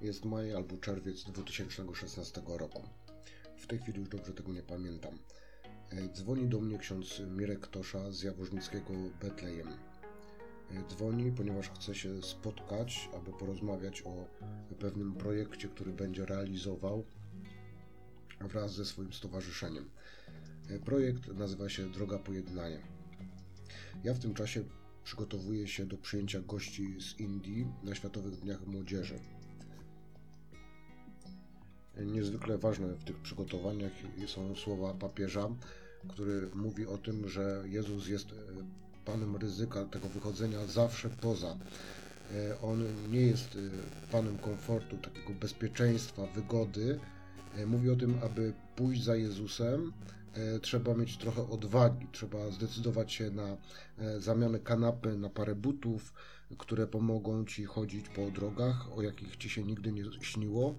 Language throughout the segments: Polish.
Jest maj albo czerwiec 2016 roku. W tej chwili już dobrze tego nie pamiętam. E, dzwoni do mnie ksiądz Mirek Tosza z Jaworznickiego Betlejem. E, dzwoni, ponieważ chce się spotkać, aby porozmawiać o pewnym projekcie, który będzie realizował wraz ze swoim stowarzyszeniem. E, projekt nazywa się Droga Pojednania. Ja w tym czasie przygotowuję się do przyjęcia gości z Indii na Światowych Dniach Młodzieży. Niezwykle ważne w tych przygotowaniach są słowa papieża, który mówi o tym, że Jezus jest e, panem ryzyka tego wychodzenia zawsze poza. E, on nie jest e, panem komfortu, takiego bezpieczeństwa, wygody. Mówi o tym, aby pójść za Jezusem, trzeba mieć trochę odwagi, trzeba zdecydować się na zamianę kanapy na parę butów, które pomogą ci chodzić po drogach, o jakich ci się nigdy nie śniło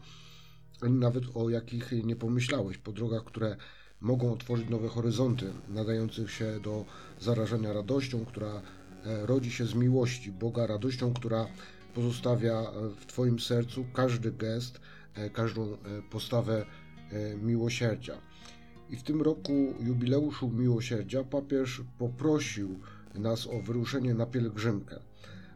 nawet o jakich nie pomyślałeś, po drogach, które mogą otworzyć nowe horyzonty, nadających się do zarażenia radością, która e, rodzi się z miłości Boga, radością, która pozostawia e, w Twoim sercu każdy gest, e, każdą postawę miłosierdzia. I w tym roku jubileuszu miłosierdzia papież poprosił nas o wyruszenie na pielgrzymkę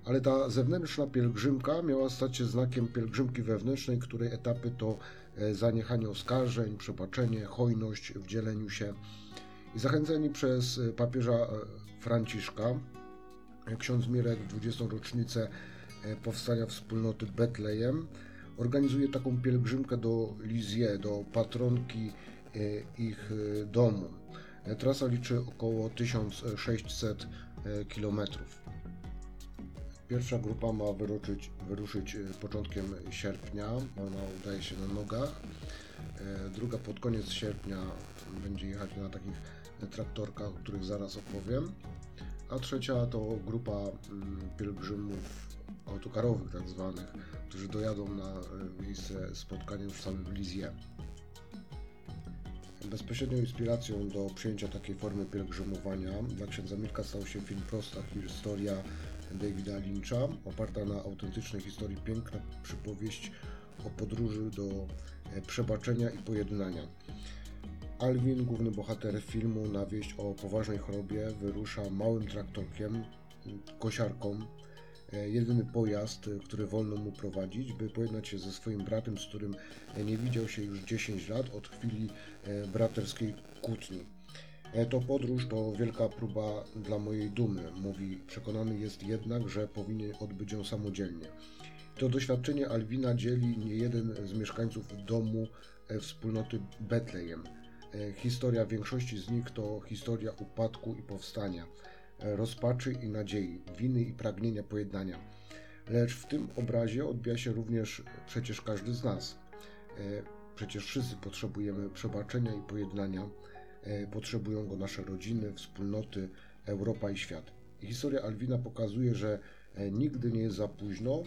ale ta zewnętrzna pielgrzymka miała stać się znakiem pielgrzymki wewnętrznej, której etapy to e, zaniechanie oskarżeń, przebaczenie, hojność w dzieleniu się. I zachęceni przez e, papieża e, Franciszka, ksiądz Mirek w 20. rocznicę powstania wspólnoty Betlejem, organizuje taką pielgrzymkę do Lizie, do patronki ich domu. Trasa liczy około 1600 kilometrów. Pierwsza grupa ma wyruszyć, wyruszyć e, początkiem sierpnia, ona udaje się na nogach. E, druga pod koniec sierpnia będzie jechać na takich traktorkach, o których zaraz opowiem. A trzecia to grupa mm, pielgrzymów autokarowych tak zwanych, którzy dojadą na e, miejsce spotkania już w samym Lizie. Bezpośrednią inspiracją do przyjęcia takiej formy pielgrzymowania dla księdza Mirka stał się film Prosta historia Davida Lyncha, oparta na autentycznej historii piękna przypowieść o podróży do e, przebaczenia i pojednania. Alvin, główny bohater filmu, na wieść o poważnej chorobie wyrusza małym traktorkiem, kosiarką, e, jedyny pojazd, który wolno mu prowadzić, by pojednać się ze swoim bratem, z którym nie widział się już 10 lat od chwili e, braterskiej kłótni. E, to podróż to wielka próba dla mojej dumy, mówi. Przekonany jest jednak, że powinien odbyć ją samodzielnie. To doświadczenie Alwina dzieli nie jeden z mieszkańców domu e, wspólnoty Betlejem. E, historia większości z nich to historia upadku i powstania, rozpaczy i nadziei, winy i pragnienia pojednania. Lecz w tym obrazie odbija się również przecież każdy z nas. Przecież wszyscy potrzebujemy przebaczenia i pojednania potrzebują go nasze rodziny, wspólnoty, Europa i świat. Historia Alwina pokazuje, że e, nigdy nie jest za późno,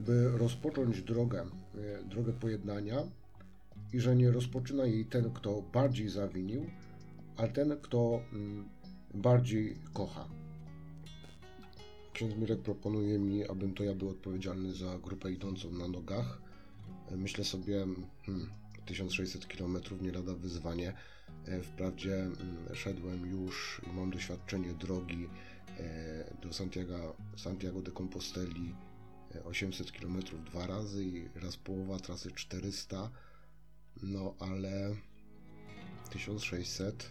by rozpocząć drogę, e, drogę pojednania i że nie rozpoczyna jej ten, kto bardziej zawinił, ale ten, kto mm, bardziej kocha. Ksiądz Mirek proponuje mi, abym to ja był odpowiedzialny za grupę idącą na nogach. Myślę sobie, hmm, 1600 km nie lada wyzwanie. E, wprawdzie mm, szedłem już i mam doświadczenie drogi e, do Santiago, Santiago de Composteli 800 e, km dwa razy i raz połowa trasy 400, no ale 1600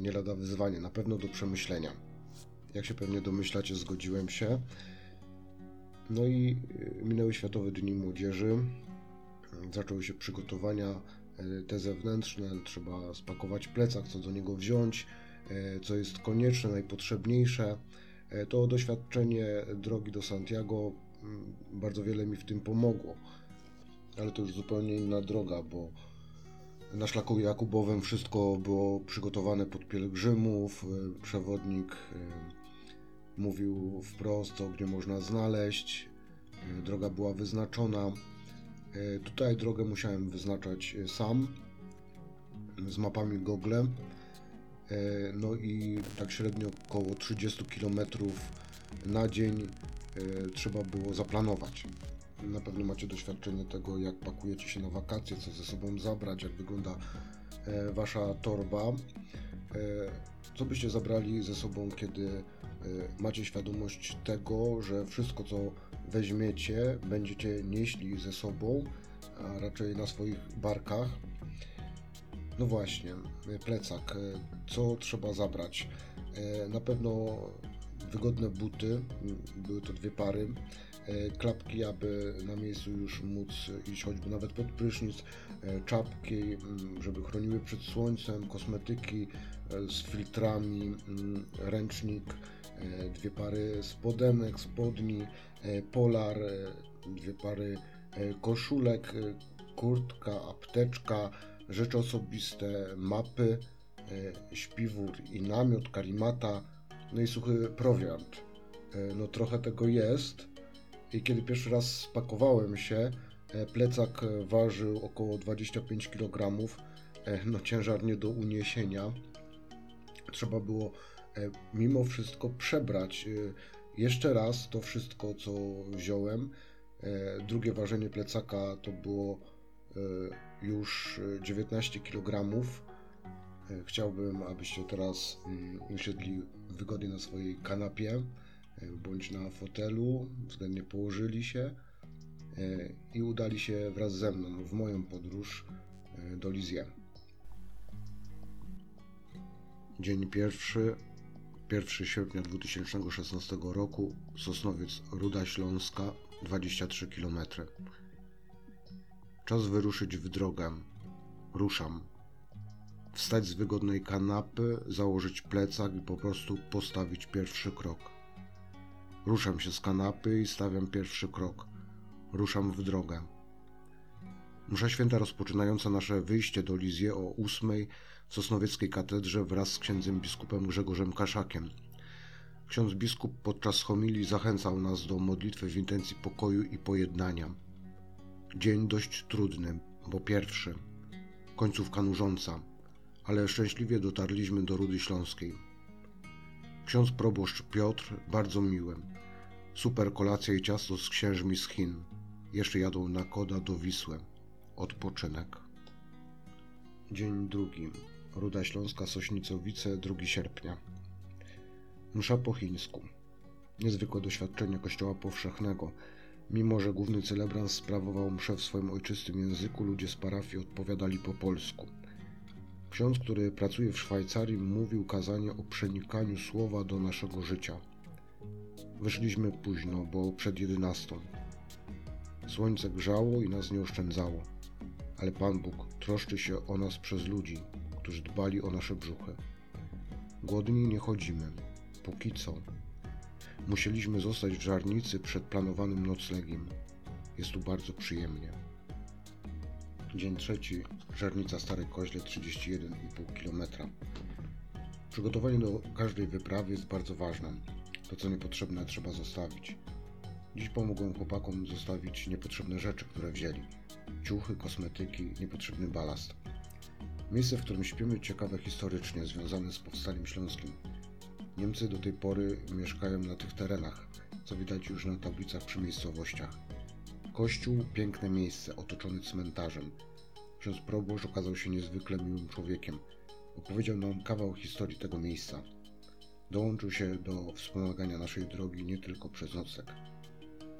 nie lada wyzwanie, na pewno do przemyślenia. Jak się pewnie domyślacie, zgodziłem się. No i minęły Światowe Dni Młodzieży. Zaczęły się przygotowania te zewnętrzne, trzeba spakować plecak, co do niego wziąć, e, co jest konieczne, najpotrzebniejsze. E, to doświadczenie drogi do Santiago mm, bardzo wiele mi w tym pomogło. Ale to już zupełnie inna droga, bo na szlaku Jakubowym wszystko było przygotowane pod pielgrzymów. Przewodnik mówił wprost, co gdzie można znaleźć. Droga była wyznaczona. E, tutaj drogę musiałem wyznaczać e, sam z mapami Google. E, no i tak średnio około 30 km na dzień trzeba było zaplanować. na pewno macie doświadczenie tego, jak pakujecie się na wakacje, co ze sobą zabrać, jak wygląda wasza torba. Co byście zabrali ze sobą, kiedy macie świadomość tego, że wszystko, co weźmiecie, będziecie nieśli ze sobą, a raczej na swoich barkach. No właśnie, plecak. Co trzeba zabrać? Na pewno wygodne buty, były to dwie pary, e, klapki, aby na miejscu już móc iść choćby nawet pod prysznic, e, czapki, żeby chroniły przed słońcem, kosmetyki e, z filtrami, ręcznik, dwie pary spodenek, spodni, polar, dwie pary koszulek, kurtka, apteczka, rzeczy osobiste, mapy, śpiwór i namiot, karimata, no i suchy prowiant. E, no trochę tego jest. I kiedy pierwszy raz spakowałem się, e, plecak ważył około 25 kg. E, no ciężar nie do uniesienia. Trzeba było mimo wszystko przebrać jeszcze raz to wszystko, co wziąłem. Drugie ważenie plecaka to było już 19 kg. Chciałbym, abyście teraz mm, usiedli wygodnie na swojej kanapie e, bądź na fotelu, względnie położyli się e, i udali się wraz ze mną w moją podróż e, do Lizję. Dzień pierwszy, 1 sierpnia 2016 roku, Sosnowiec Ruda Śląska, 23 km. Czas wyruszyć w drogę. Ruszam wstać z wygodnej kanapy, założyć plecak i po prostu postawić pierwszy krok. Ruszam się z kanapy i stawiam pierwszy krok. Ruszam w drogę. Msza święta rozpoczynająca nasze wyjście do Lizję o ósmej w Sosnowieckiej katedrze wraz z księdzem biskupem Grzegorzem Kaszakiem. Ksiądz biskup podczas homilii zachęcał nas do modlitwy w intencji pokoju i pojednania. Dzień dość trudny, bo pierwszy. Końcówka nużąca ale szczęśliwie dotarliśmy do Rudy Śląskiej. Ksiądz proboszcz Piotr bardzo miły. Super kolacja i ciasto z księżmi z Chin. Jeszcze jadą na koda do Wisły. Odpoczynek. Dzień drugi. Ruda Śląska, Sośnicowice, 2 sierpnia. Msza po chińsku. Niezwykłe doświadczenie Kościoła Powszechnego. Mimo, że główny celebrant sprawował mszę w swoim ojczystym języku, ludzie z parafii odpowiadali po polsku. Ksiądz, który pracuje w Szwajcarii, mówił kazanie o przenikaniu słowa do naszego życia. Wyszliśmy późno, bo przed jedenastą. Słońce grzało i nas nie oszczędzało, ale Pan Bóg troszczy się o nas przez ludzi, którzy dbali o nasze brzuchy. Głodni nie chodzimy, póki co. Musieliśmy zostać w żarnicy przed planowanym noclegiem. Jest tu bardzo przyjemnie. Dzień trzeci, Żarnica Stare Koźle 31,5 km. Przygotowanie do każdej wyprawy jest bardzo ważne. To co niepotrzebne trzeba zostawić. Dziś pomogą chłopakom zostawić niepotrzebne rzeczy, które wzięli. Ciuchy, kosmetyki, niepotrzebny balast. Miejsce, w którym śpimy, ciekawe historycznie, związane z powstaniem śląskim. Niemcy do tej pory mieszkają na tych terenach, co widać już na tablicach przy miejscowościach. Kościół, piękne miejsce, otoczony cmentarzem. Ksiądz proboszcz okazał się niezwykle miłym człowiekiem. Opowiedział nam kawał historii tego miejsca. Dołączył się do wspomagania naszej drogi nie tylko przez nocek.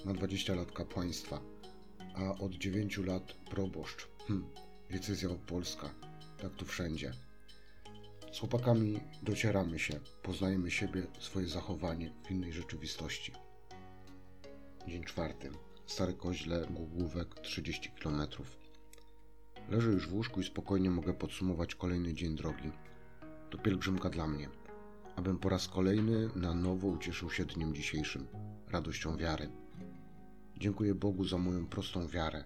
Ma 20 lat kapłaństwa, a od 9 lat proboszcz. Hm, decyzja Polska. Tak tu wszędzie. Z chłopakami docieramy się, poznajemy siebie, swoje zachowanie w innej rzeczywistości. Dzień czwarty. Stare Koźle, Głogówek, 30 km. Leżę już w łóżku i spokojnie mogę podsumować kolejny dzień drogi. To pielgrzymka dla mnie, abym po raz kolejny na nowo ucieszył się dniem dzisiejszym, radością wiary. Dziękuję Bogu za moją prostą wiarę.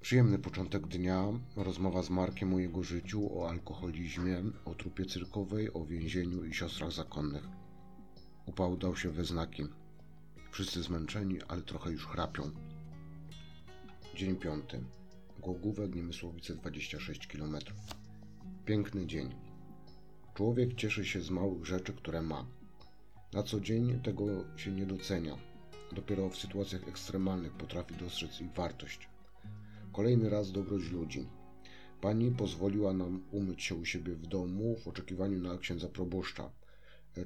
Przyjemny początek dnia, rozmowa z Markiem o jego życiu, o alkoholizmie, o trupie cyrkowej, o więzieniu i siostrach zakonnych. Upał dał się we znaki. Wszyscy zmęczeni, ale trochę już chrapią. Dzień piąty. Głogówek, Niemysłowice 26 km. Piękny dzień. Człowiek cieszy się z małych rzeczy, które ma. Na co dzień tego się nie docenia. Dopiero w sytuacjach ekstremalnych potrafi dostrzec ich wartość. Kolejny raz dobroć ludzi. Pani pozwoliła nam umyć się u siebie w domu w oczekiwaniu na księdza proboszcza.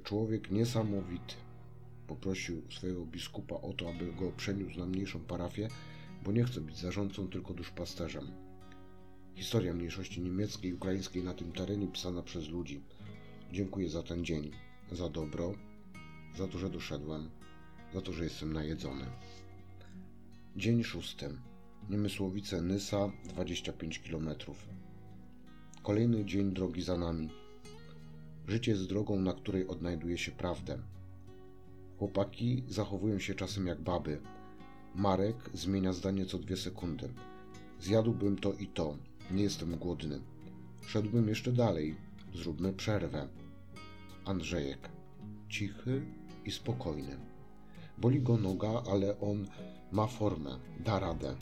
Człowiek niesamowity. Poprosił swojego biskupa o to, aby go przeniósł na mniejszą parafię, bo nie chce być zarządcą, tylko duszpasterzem. Historia mniejszości niemieckiej i ukraińskiej na tym terenie pisana przez ludzi. Dziękuję za ten dzień, za dobro, za to, że doszedłem, za to, że jestem najedzony. Dzień szósty. Niemysłowice Nysa, 25 km. Kolejny dzień drogi za nami. Życie jest drogą, na której odnajduje się prawdę. Chłopaki zachowują się czasem jak baby. Marek zmienia zdanie co dwie sekundy. Zjadłbym to i to. Nie jestem głodny. Szedłbym jeszcze dalej. Zróbmy przerwę. Andrzejek. Cichy i spokojny. Boli go noga, ale on ma formę, da radę.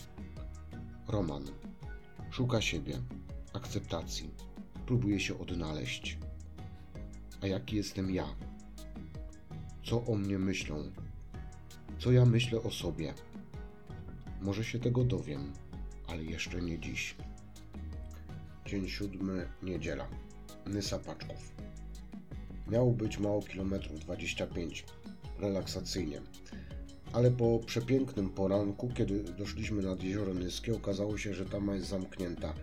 Roman. Szuka siebie, akceptacji. Próbuje się odnaleźć. A jaki jestem ja? Co o mnie myślą? Co ja myślę o sobie? Może się tego dowiem, ale jeszcze nie dziś. Dzień siódmy, niedziela. Nysa Paczków. Miało być mało kilometrów, 25. Relaksacyjnie. Ale po przepięknym poranku, kiedy doszliśmy nad jezioro Nyskie, okazało się, że tama jest zamknięta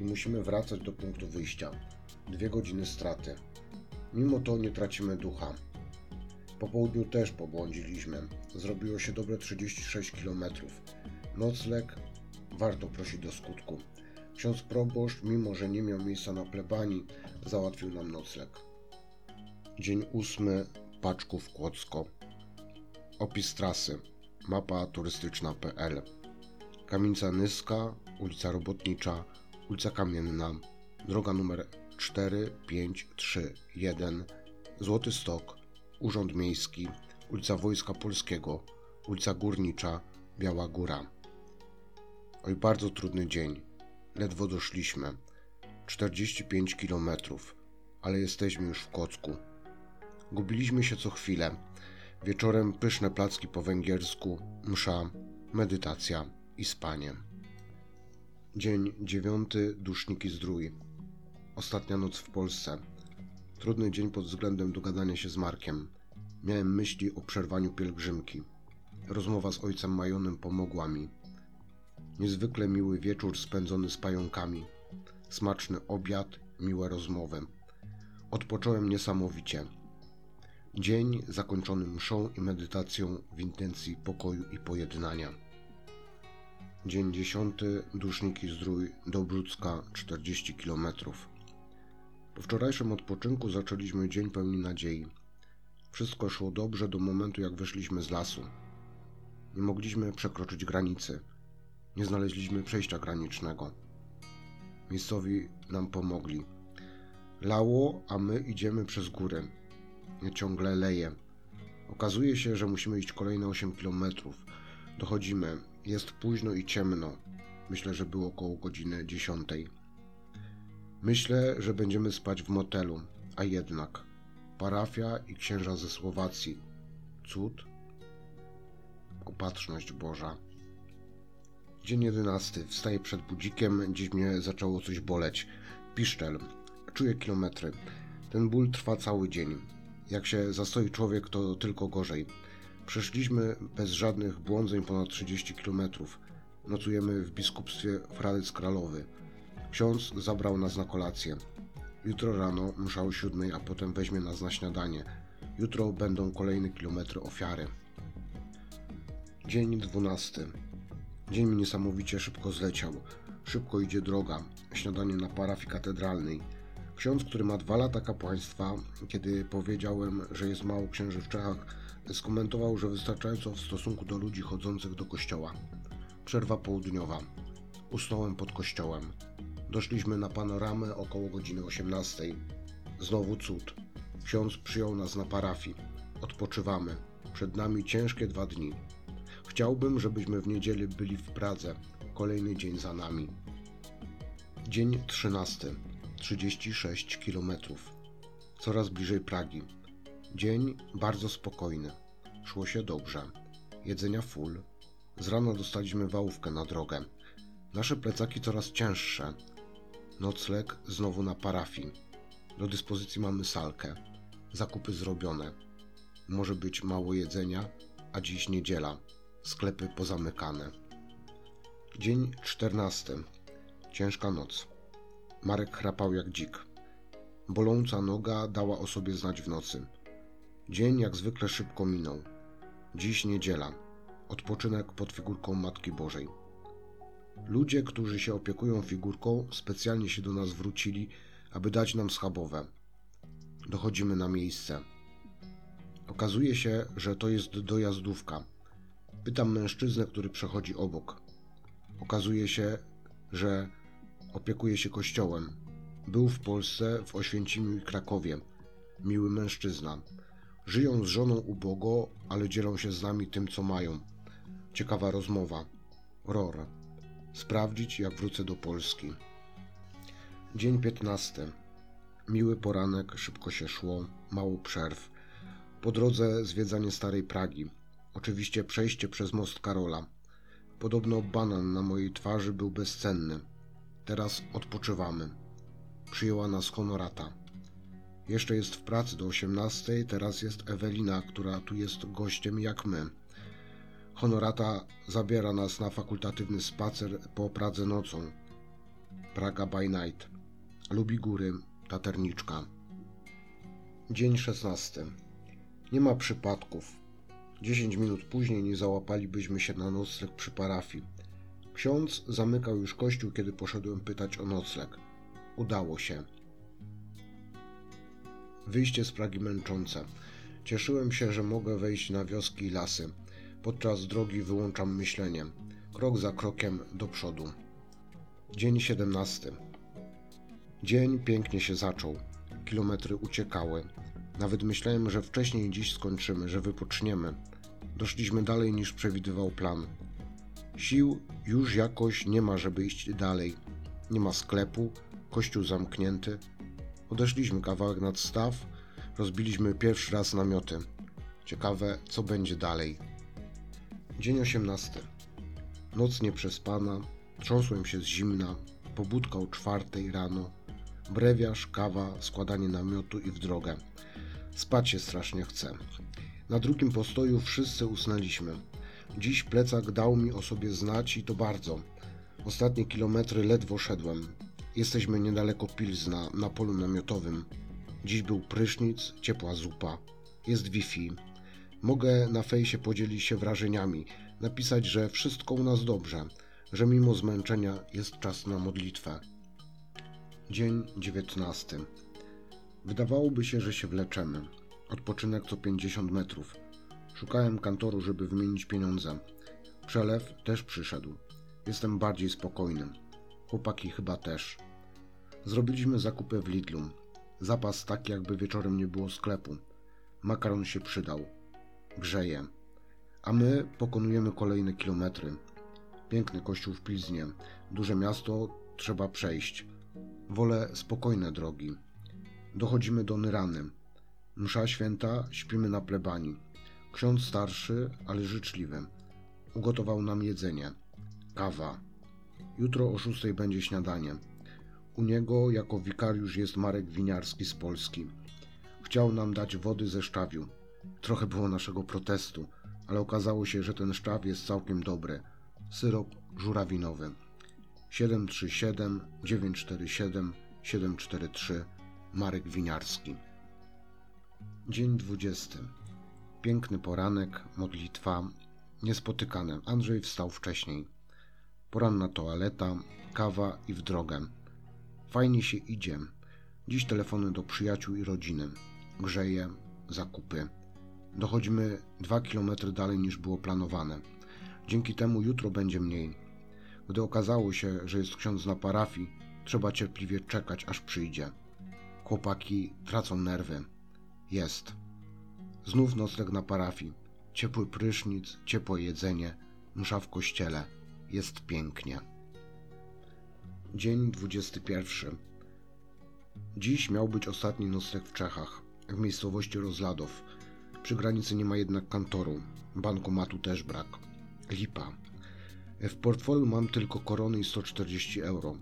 i musimy wracać do punktu wyjścia. Dwie godziny straty. Mimo to nie tracimy ducha. Po południu też pobłądziliśmy. Zrobiło się dobre 36 km. Nocleg warto prosić do skutku. Ksiądz proboszcz, mimo że nie miał miejsca na plebanii, załatwił nam nocleg. Dzień ósmy, Paczków Kłodzko. Opis trasy. Mapa turystyczna.pl Kamienica Nyska, ulica Robotnicza, ulica Kamienna, droga numer 4531, Złoty Stok, Urząd Miejski, ulica Wojska Polskiego, ulica Górnicza, Biała Góra. Oj, bardzo trudny dzień. Ledwo doszliśmy. 45 km, ale jesteśmy już w Kocku. Gubiliśmy się co chwilę. Wieczorem pyszne placki po węgiersku, msza, medytacja i spanie. Dzień dziewiąty, Duszniki Zdrój. Ostatnia noc w Polsce. Trudny dzień pod względem dogadania się z Markiem. Miałem myśli o przerwaniu pielgrzymki. Rozmowa z ojcem Majonem pomogła mi. Niezwykle miły wieczór spędzony z pająkami. Smaczny obiad, miłe rozmowy. Odpocząłem niesamowicie. Dzień zakończony mszą i medytacją w intencji pokoju i pojednania. Dzień dziesiąty, Duszniki Zdrój, do Brzucka, 40 km. Po wczorajszym odpoczynku zaczęliśmy dzień pełni nadziei. Wszystko szło dobrze do momentu, jak wyszliśmy z lasu. Nie mogliśmy przekroczyć granicy. Nie znaleźliśmy przejścia granicznego. Miejscowi nam pomogli. Lało, a my idziemy przez górę. Ciągle leje. Okazuje się, że musimy iść kolejne 8 kilometrów. Dochodzimy. Jest późno i ciemno. Myślę, że było około godziny 10. Myślę, że będziemy spać w motelu, a jednak parafia i księża ze Słowacji. Cud? Opatrzność Boża. Dzień jedenasty. Wstaję przed budzikiem. Dziś mnie zaczęło coś boleć. Piszczel. Czuję kilometry. Ten ból trwa cały dzień. Jak się zastoi człowiek, to tylko gorzej. Przeszliśmy bez żadnych błądzeń ponad 30 kilometrów. Nocujemy w biskupstwie Fradec Kralowy. Ksiądz zabrał nas na kolację. Jutro rano msza o siódmej, a potem weźmie nas na śniadanie. Jutro będą kolejne kilometry ofiary. Dzień dwunasty. Dzień mi niesamowicie szybko zleciał. Szybko idzie droga. Śniadanie na parafii katedralnej. Ksiądz, który ma dwa lata kapłaństwa, kiedy powiedziałem, że jest mało księży w Czechach, skomentował, że wystarczająco w stosunku do ludzi chodzących do kościoła. Przerwa południowa. Usnąłem pod kościołem. Doszliśmy na panoramę około godziny 18. Znowu cud. Ksiądz przyjął nas na parafii. Odpoczywamy. Przed nami ciężkie dwa dni. Chciałbym, żebyśmy w niedzielę byli w Pradze. Kolejny dzień za nami. Dzień 13. 36 km. Coraz bliżej Pragi. Dzień bardzo spokojny. Szło się dobrze. Jedzenia full. Z rana dostaliśmy wałówkę na drogę. Nasze plecaki coraz cięższe. Nocleg znowu na parafii. Do dyspozycji mamy salkę. Zakupy zrobione. Może być mało jedzenia, a dziś niedziela. Sklepy pozamykane. Dzień czternasty. Ciężka noc. Marek chrapał jak dzik. Boląca noga dała o sobie znać w nocy. Dzień jak zwykle szybko minął. Dziś niedziela. Odpoczynek pod figurką Matki Bożej. Ludzie, którzy się opiekują figurką, specjalnie się do nas wrócili, aby dać nam schabowe. Dochodzimy na miejsce. Okazuje się, że to jest dojazdówka. Pytam mężczyznę, który przechodzi obok. Okazuje się, że opiekuje się kościołem. Był w Polsce, w Oświęcimiu i Krakowie. Miły mężczyzna. Żyją z żoną ubogo, ale dzielą się z nami tym, co mają. Ciekawa rozmowa. Ror. Sprawdzić, jak wrócę do Polski. Dzień 15. Miły poranek, szybko się szło, mało przerw. Po drodze zwiedzanie Starej Pragi. Oczywiście przejście przez most Karola. Podobno banan na mojej twarzy był bezcenny. Teraz odpoczywamy. Przyjęła nas honorata. Jeszcze jest w pracy do 18, teraz jest Ewelina, która tu jest gościem jak my. Honorata zabiera nas na fakultatywny spacer po Pradze nocą. Praga by night. Lubi góry, taterniczka. Dzień 16. Nie ma przypadków. 10 minut później nie załapalibyśmy się na nocleg przy parafii. Ksiądz zamykał już kościół, kiedy poszedłem pytać o nocleg. Udało się. Wyjście z Pragi męczące. Cieszyłem się, że mogę wejść na wioski i lasy. Podczas drogi wyłączam myślenie. Krok za krokiem do przodu. Dzień 17. Dzień pięknie się zaczął. Kilometry uciekały. Nawet myślałem, że wcześniej dziś skończymy, że wypoczniemy. Doszliśmy dalej niż przewidywał plan. Sił już jakoś nie ma, żeby iść dalej. Nie ma sklepu, kościół zamknięty. Odeszliśmy kawałek nad staw, rozbiliśmy pierwszy raz namioty. Ciekawe, co będzie dalej. Dzień 18. Noc nieprzespana, trząsłem się z zimna, pobudka o czwartej rano, brewiarz, kawa, składanie namiotu i w drogę. Spać się strasznie chce. Na drugim postoju wszyscy usnęliśmy. Dziś plecak dał mi o sobie znać i to bardzo. Ostatnie kilometry ledwo szedłem. Jesteśmy niedaleko Pilzna, na polu namiotowym. Dziś był prysznic, ciepła zupa. Jest Wi-Fi. Mogę na fejsie podzielić się wrażeniami, napisać, że wszystko u nas dobrze, że mimo zmęczenia jest czas na modlitwę. Dzień 19. Wydawałoby się, że się wleczemy. Odpoczynek co 50 metrów. Szukałem kantoru, żeby wymienić pieniądze. Przelew też przyszedł. Jestem bardziej spokojny. Chłopaki chyba też. Zrobiliśmy zakupy w Lidlu. Zapas taki, jakby wieczorem nie było sklepu. Makaron się przydał. Grzeje. A my pokonujemy kolejne kilometry. Piękny kościół w Pilznie. Duże miasto trzeba przejść. Wolę spokojne drogi. Dochodzimy do Nyrany. Msza święta, śpimy na plebanii. Ksiądz starszy, ale życzliwy. Ugotował nam jedzenie. Kawa. Jutro o szóstej będzie śniadanie. U niego jako wikariusz jest Marek Winiarski z Polski. Chciał nam dać wody ze szczawiu. Trochę było naszego protestu, ale okazało się, że ten szczaw jest całkiem dobry. Syrop żurawinowy. 737 947 743 Marek Winiarski. Dzień 20. Piękny poranek, modlitwa, niespotykane. Andrzej wstał wcześniej. Poranna toaleta, kawa i w drogę. Fajnie się idzie. Dziś telefony do przyjaciół i rodziny. Grzeje, zakupy. Dochodzimy dwa kilometry dalej niż było planowane. Dzięki temu jutro będzie mniej. Gdy okazało się, że jest ksiądz na parafii, trzeba cierpliwie czekać, aż przyjdzie. Chłopaki tracą nerwy. Jest. Znów nocleg na parafii. Ciepły prysznic, ciepłe jedzenie, msza w kościele. Jest pięknie. Dzień 21. Dziś miał być ostatni nocleg w Czechach, w miejscowości Rozladow. Przy granicy nie ma jednak kantoru. Bankomatu też brak. Lipa. W portfelu mam tylko korony i 140 euro.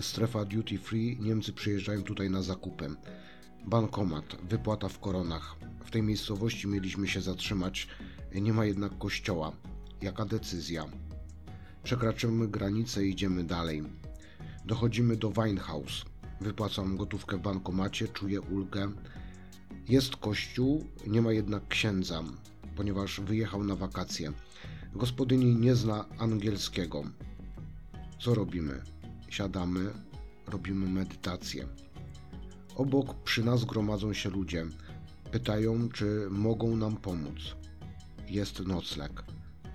Strefa duty free, Niemcy przyjeżdżają tutaj na zakupy. Bankomat, wypłata w koronach. W tej miejscowości mieliśmy się zatrzymać, nie ma jednak kościoła. Jaka decyzja? Przekraczamy granicę i idziemy dalej. Dochodzimy do Winehouse. Wypłacam gotówkę w bankomacie, czuję ulgę. Jest kościół, nie ma jednak księdza, ponieważ wyjechał na wakacje. Gospodyni nie zna angielskiego. Co robimy? Siadamy, robimy medytację. Obok przy nas gromadzą się ludzie. Pytają, czy mogą nam pomóc. Jest nocleg.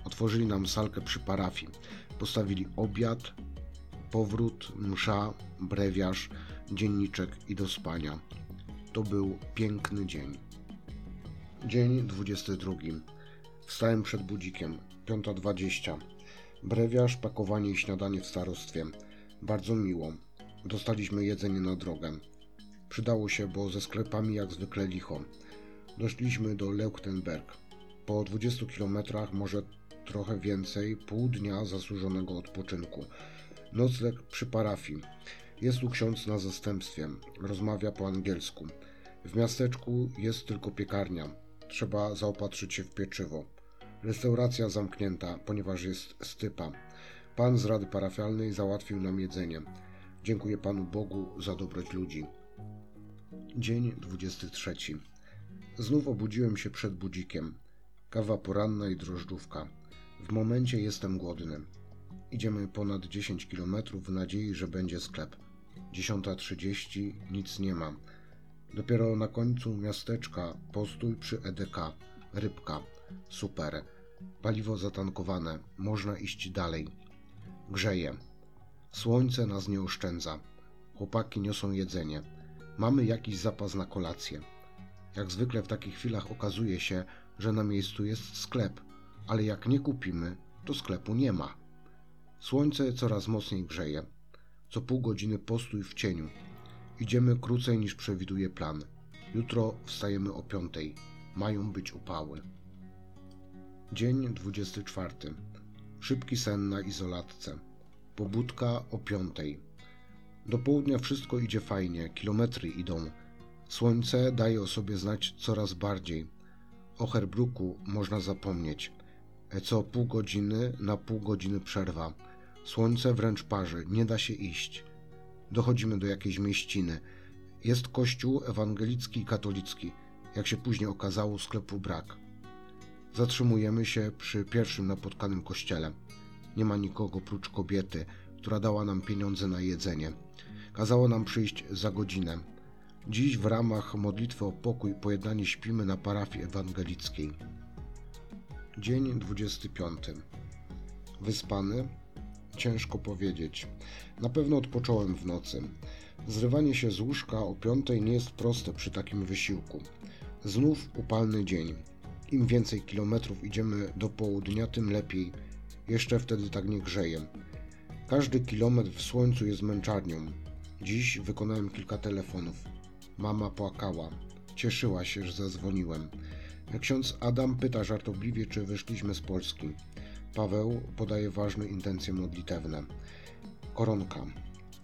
Otworzyli nam salkę przy parafii. Postawili obiad, powrót, msza, brewiarz, dzienniczek i do spania. To był piękny dzień. Dzień 22. Wstałem przed budzikiem. 5.20. Brewiarz, pakowanie i śniadanie w starostwie. Bardzo miło. Dostaliśmy jedzenie na drogę. Przydało się, bo ze sklepami jak zwykle licho. Doszliśmy do Leuchtenberg. Po 20 kilometrach, może trochę więcej, pół dnia zasłużonego odpoczynku. Nocleg przy parafii. Jest tu ksiądz na zastępstwie. Rozmawia po angielsku. W miasteczku jest tylko piekarnia. Trzeba zaopatrzyć się w pieczywo. Restauracja zamknięta, ponieważ jest stypa. Pan z Rady Parafialnej załatwił nam jedzenie. Dziękuję Panu Bogu za dobroć ludzi. Dzień 23. Znów obudziłem się przed budzikiem. Kawa poranna i drożdżówka. W momencie jestem głodny. Idziemy ponad 10 km w nadziei, że będzie sklep. 10.30 nic nie ma. Dopiero na końcu miasteczka postój przy EDK. Rybka. Super. Paliwo zatankowane. Można iść dalej. Grzeje. Słońce nas nie oszczędza. Chłopaki niosą jedzenie. Mamy jakiś zapas na kolację. Jak zwykle w takich chwilach okazuje się, że na miejscu jest sklep, ale jak nie kupimy, to sklepu nie ma. Słońce coraz mocniej grzeje. Co pół godziny postój w cieniu. Idziemy krócej niż przewiduje plan. Jutro wstajemy o piątej. Mają być upały. Dzień 24. Szybki sen na izolatce. Pobudka o piątej. Do południa wszystko idzie fajnie, kilometry idą. Słońce daje o sobie znać coraz bardziej. O Herbruku można zapomnieć. Co pół godziny na pół godziny przerwa. Słońce wręcz parzy, nie da się iść. Dochodzimy do jakiejś mieściny. Jest kościół ewangelicki i katolicki. Jak się później okazało, sklepu brak. Zatrzymujemy się przy pierwszym napotkanym kościele. Nie ma nikogo prócz kobiety, która dała nam pieniądze na jedzenie. Kazała nam przyjść za godzinę. Dziś w ramach modlitwy o pokój pojednanie śpimy na parafii ewangelickiej. Dzień 25. Wyspany? Ciężko powiedzieć. Na pewno odpocząłem w nocy. Zrywanie się z łóżka o piątej nie jest proste przy takim wysiłku. Znów upalny dzień. Im więcej kilometrów idziemy do południa, tym lepiej. Jeszcze wtedy tak nie grzeje. Każdy kilometr w słońcu jest męczarnią. Dziś wykonałem kilka telefonów. Mama płakała. Cieszyła się, że zadzwoniłem. Ksiądz Adam pyta żartobliwie, czy wyszliśmy z Polski. Paweł podaje ważne intencje modlitewne. Koronka.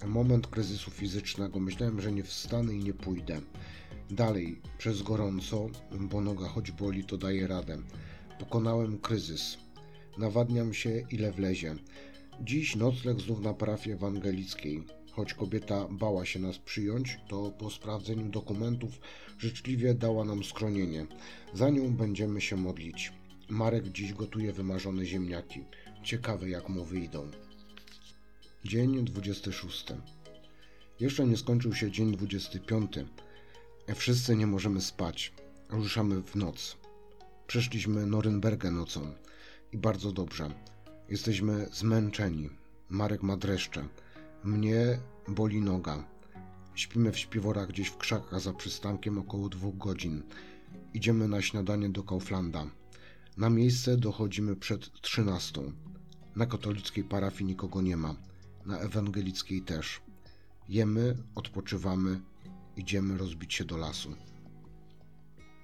Moment kryzysu fizycznego. Myślałem, że nie wstanę i nie pójdę. Dalej, przez gorąco, bo noga choć boli, to daje radę. Pokonałem kryzys. Nawadniam się, ile wlezie. Dziś nocleg znów na parafii ewangelickiej. Choć kobieta bała się nas przyjąć, to po sprawdzeniu dokumentów życzliwie dała nam schronienie. Za nią będziemy się modlić. Marek dziś gotuje wymarzone ziemniaki. Ciekawe jak mu wyjdą. Dzień 26. Jeszcze nie skończył się dzień 25. Wszyscy nie możemy spać. Ruszamy w noc. Przeszliśmy Norymbergę nocą i bardzo dobrze. Jesteśmy zmęczeni. Marek ma dreszcze. Mnie boli noga. Śpimy w śpiworach gdzieś w krzakach za przystankiem około dwóch godzin. Idziemy na śniadanie do Kauflanda. Na miejsce dochodzimy przed trzynastą. Na katolickiej parafii nikogo nie ma. Na ewangelickiej też. Jemy, odpoczywamy, idziemy rozbić się do lasu.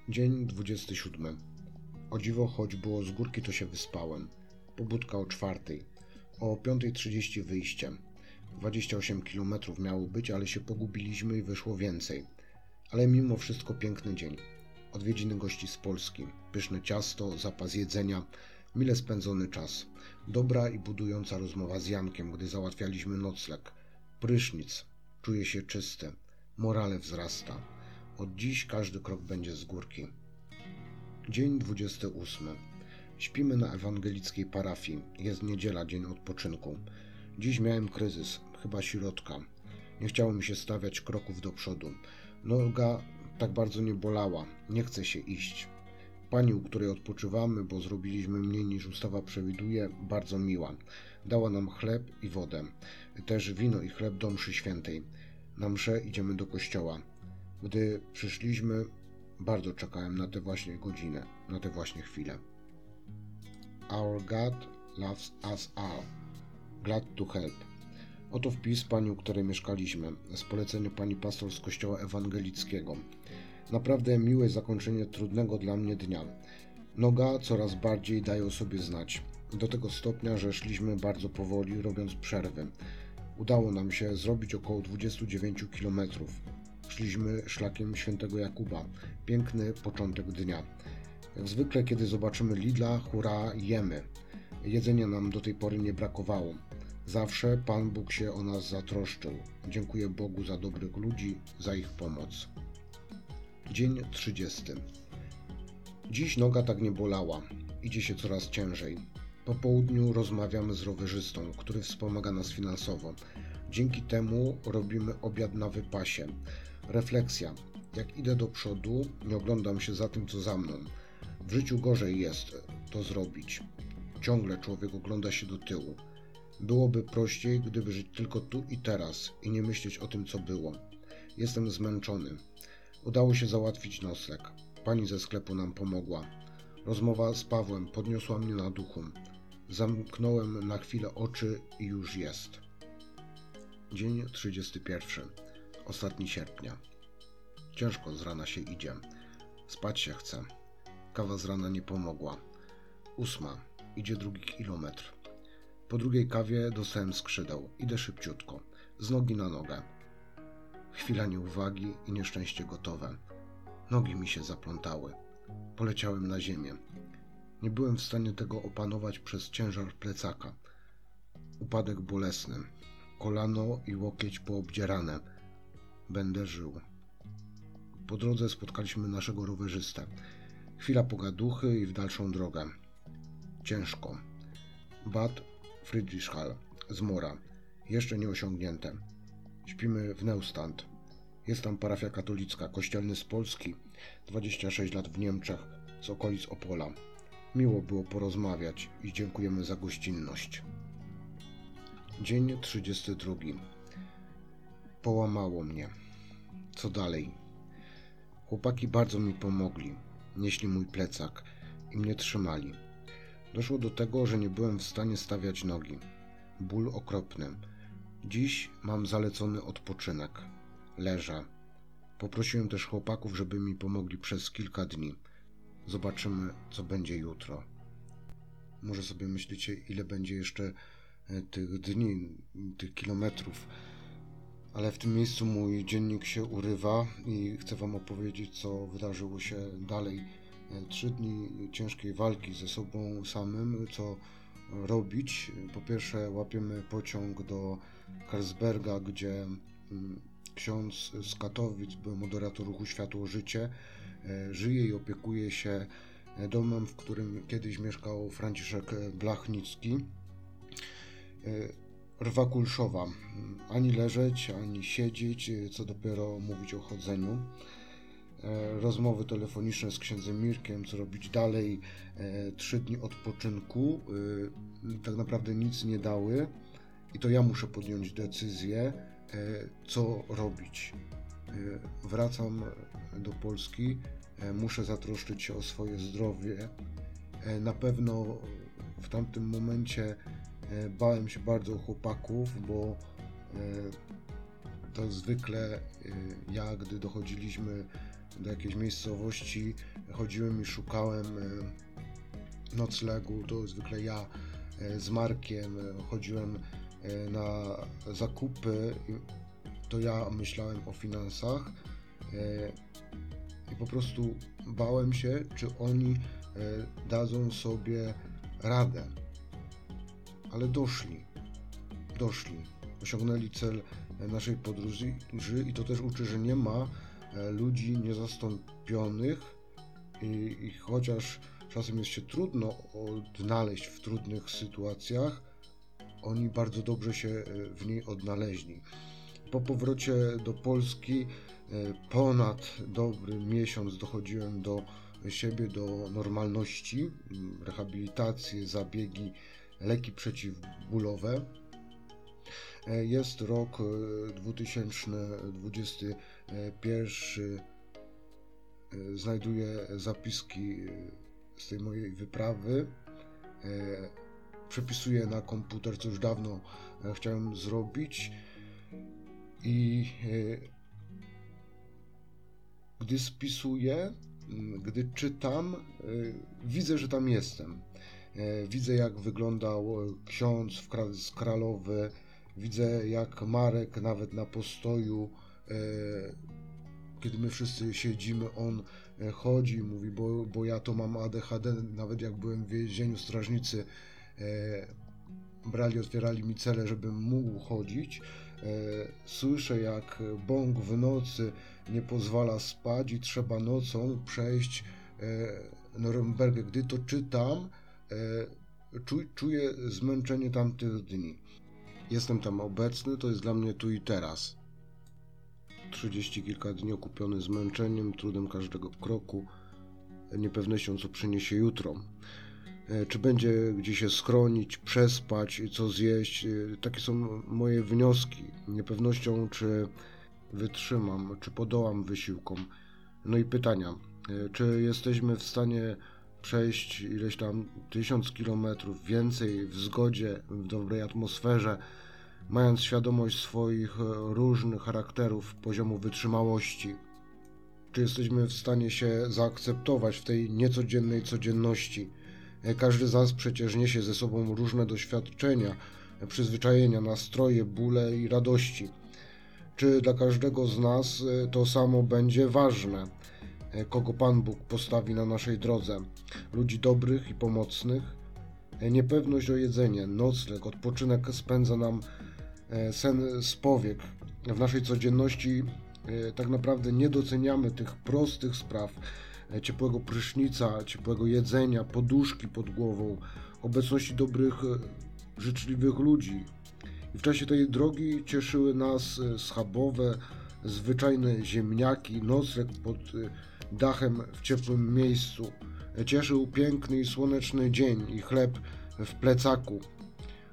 Dzień 27. O dziwo, choć było z górki, to się wyspałem. Pobudka o czwartej. O 5.30 wyjście. 28 km miało być, ale się pogubiliśmy i wyszło więcej. Ale mimo wszystko piękny dzień. Odwiedziny gości z Polski. Pyszne ciasto, zapas jedzenia, mile spędzony czas. Dobra i budująca rozmowa z Jankiem, gdy załatwialiśmy nocleg. Prysznic. Czuję się czysty. Morale wzrasta. Od dziś każdy krok będzie z górki. Dzień 28. Śpimy na ewangelickiej parafii. Jest niedziela, dzień odpoczynku. Dziś miałem kryzys, chyba środka. Nie chciało mi się stawiać kroków do przodu. Noga tak bardzo nie bolała. Nie chce się iść. Pani, u której odpoczywamy, bo zrobiliśmy mniej niż ustawa przewiduje, bardzo miła. Dała nam chleb i wodę. Też wino i chleb do mszy świętej. Na mszę idziemy do kościoła. Gdy przyszliśmy, bardzo czekałem na tę właśnie godzinę, na tę właśnie chwilę. Our God loves us all. Glad to help. Oto wpis pani, u której mieszkaliśmy, z polecenia pani pastor z kościoła ewangelickiego. Naprawdę miłe zakończenie trudnego dla mnie dnia. Noga coraz bardziej daje o sobie znać. Do tego stopnia, że szliśmy bardzo powoli, robiąc przerwy. Udało nam się zrobić około 29 kilometrów. Szliśmy szlakiem świętego Jakuba. Piękny początek dnia. Jak zwykle, kiedy zobaczymy Lidla, hura, jemy. Jedzenia nam do tej pory nie brakowało. Zawsze Pan Bóg się o nas zatroszczył. Dziękuję Bogu za dobrych ludzi, za ich pomoc. Dzień 30. Dziś noga tak nie bolała. Idzie się coraz ciężej. Po południu rozmawiamy z rowerzystą, który wspomaga nas finansowo. Dzięki temu robimy obiad na wypasie. Refleksja. Jak idę do przodu, nie oglądam się za tym, co za mną. W życiu gorzej jest to zrobić. Ciągle człowiek ogląda się do tyłu. Byłoby prościej, gdyby żyć tylko tu i teraz i nie myśleć o tym, co było. Jestem zmęczony. Udało się załatwić nocleg. Pani ze sklepu nam pomogła. Rozmowa z Pawłem podniosła mnie na duchu. Zamknąłem na chwilę oczy i już jest. Dzień 31. Ostatni sierpnia. Ciężko z rana się idzie. Spać się chce. Kawa z rana nie pomogła. Ósma. Idzie drugi kilometr. Po drugiej kawie dostałem skrzydeł. Idę szybciutko. Z nogi na nogę. Chwila nieuwagi i nieszczęście gotowe. Nogi mi się zaplątały. Poleciałem na ziemię. Nie byłem w stanie tego opanować przez ciężar plecaka. Upadek bolesny. Kolano i łokieć poobdzierane. Będę żył. Po drodze spotkaliśmy naszego rowerzystę. Chwila pogaduchy i w dalszą drogę. Ciężko. Bad Friedrichshall z Mora. Jeszcze nie osiągnięte. Śpimy w Neustand. Jest tam parafia katolicka, kościelny z Polski, 26 lat w Niemczech, z okolic Opola. Miło było porozmawiać i dziękujemy za gościnność. Dzień 32. Połamało mnie. Co dalej? Chłopaki bardzo mi pomogli. Nieśli mój plecak i mnie trzymali. Doszło do tego, że nie byłem w stanie stawiać nogi. Ból okropny. Dziś mam zalecony odpoczynek. Leżę. Poprosiłem też chłopaków, żeby mi pomogli przez kilka dni. Zobaczymy, co będzie jutro. Może sobie myślicie, ile będzie jeszcze e, tych dni, tych kilometrów. Ale w tym miejscu mój dziennik się urywa i chcę Wam opowiedzieć, co wydarzyło się dalej. E, trzy dni ciężkiej walki ze sobą samym, co robić. Po pierwsze, łapiemy pociąg do Karlsberga, gdzie mm, ksiądz z Katowic, był moderator ruchu Światło Życie, e, żyje i opiekuje się e, domem, w którym kiedyś mieszkał Franciszek Blachnicki. Rwa kulszowa. Ani leżeć, ani siedzieć, co dopiero mówić o chodzeniu. E, rozmowy telefoniczne z księdzem Mirkiem, co robić dalej. E, trzy dni odpoczynku. E, tak naprawdę nic nie dały. I to ja muszę podjąć decyzję, co robić. Wracam do Polski, muszę zatroszczyć się o swoje zdrowie. Na pewno w tamtym momencie bałem się bardzo chłopaków, bo e, to zwykle e, ja, gdy dochodziliśmy do jakiejś miejscowości, chodziłem i szukałem e, noclegu, to zwykle ja e, z Markiem chodziłem na zakupy, to ja myślałem o finansach i po prostu bałem się, czy oni dadzą sobie radę. Ale doszli, doszli, osiągnęli cel naszej podróży i to też uczy, że nie ma e, ludzi niezastąpionych i, i chociaż czasem jest się trudno odnaleźć w trudnych sytuacjach, oni bardzo dobrze się e, w niej odnaleźli. Po powrocie do Polski e, ponad dobry miesiąc dochodziłem do siebie, do normalności, rehabilitacje, zabiegi, leki przeciwbólowe. E, jest rok 2021. E, e, znajduję zapiski z tej mojej wyprawy. Przepisuję na komputer, co już dawno chciałem zrobić. I gdy spisuję, gdy czytam, widzę, że tam jestem. Widzę, jak wyglądał ksiądz w Kralowy, Widzę, jak Marek nawet na postoju, e, kiedy my wszyscy siedzimy, on e, chodzi mówi, bo, bo ja to mam ADHD, nawet jak byłem w więzieniu, strażnicy e, brali, otwierali mi cele, żebym mógł chodzić. Słyszę, jak bąk w nocy nie pozwala spać i trzeba nocą przejść Norymbergę. Gdy to czytam, czuję zmęczenie tamtych dni. Jestem tam obecny, to jest dla mnie tu i teraz. Trzydzieści kilka dni okupiony zmęczeniem, trudem każdego kroku, niepewnością, co przyniesie jutro. E, czy będzie gdzie się schronić, przespać, co zjeść? E, takie są moje wnioski. Niepewnością, czy wytrzymam, czy podołam wysiłkom. No i pytania. E, czy jesteśmy w stanie przejść ileś tam tysiąc kilometrów więcej w zgodzie, w dobrej atmosferze, mając świadomość swoich e, różnych charakterów, poziomu wytrzymałości. Czy jesteśmy w stanie się zaakceptować w tej niecodziennej codzienności? E, każdy z nas przecież niesie ze sobą różne doświadczenia, e, przyzwyczajenia, nastroje, bóle i radości. Czy dla każdego z nas to samo będzie ważne? Kogo Pan Bóg postawi na naszej drodze? Ludzi dobrych i pomocnych? Niepewność o jedzenie, nocleg, odpoczynek spędza nam E, sen z powiek. W naszej codzienności e, tak naprawdę nie doceniamy tych prostych spraw, e, ciepłego prysznica, ciepłego jedzenia, poduszki pod głową, obecności dobrych, życzliwych ludzi. I w czasie tej drogi cieszyły nas schabowe, zwyczajne ziemniaki, nocleg pod dachem w ciepłym miejscu. Cieszył piękny i słoneczny dzień i chleb w plecaku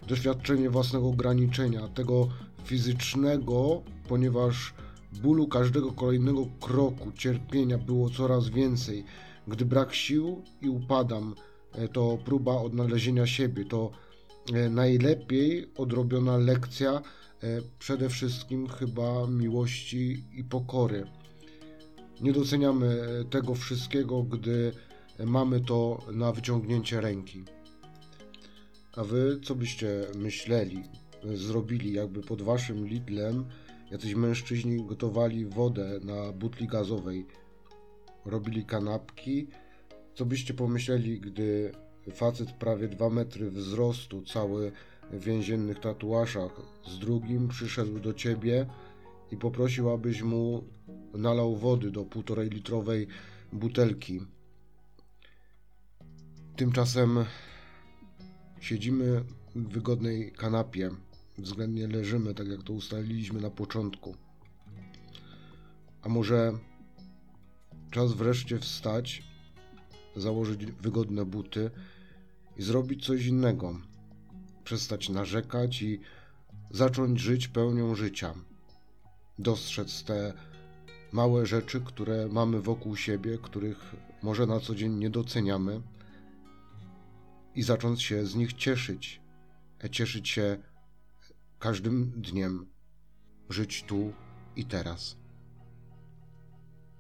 doświadczenie własnego ograniczenia, tego fizycznego, ponieważ bólu każdego kolejnego kroku, cierpienia było coraz więcej. Gdy brak sił i upadam, e, to próba odnalezienia siebie, to e, najlepiej odrobiona lekcja, e, przede wszystkim chyba miłości i pokory. Nie doceniamy tego wszystkiego, gdy mamy to na wyciągnięcie ręki. A wy co byście myśleli, zrobili, jakby pod waszym Lidlem jacyś mężczyźni gotowali wodę na butli gazowej, robili kanapki? Co byście pomyśleli, gdy facet prawie dwa metry wzrostu, cały w więziennych tatuażach, z drugim przyszedł do ciebie i poprosił, abyś mu nalał wody do półtorej litrowej butelki. Tymczasem Siedzimy w wygodnej kanapie, względnie leżymy, tak jak to ustaliliśmy na początku. A może czas wreszcie wstać, założyć wygodne buty i zrobić coś innego. Przestać narzekać i zacząć żyć pełnią życia. Dostrzec te małe rzeczy, które mamy wokół siebie, których może na co dzień nie doceniamy i zacząć się z nich cieszyć. Cieszyć się każdym dniem, żyć tu i teraz.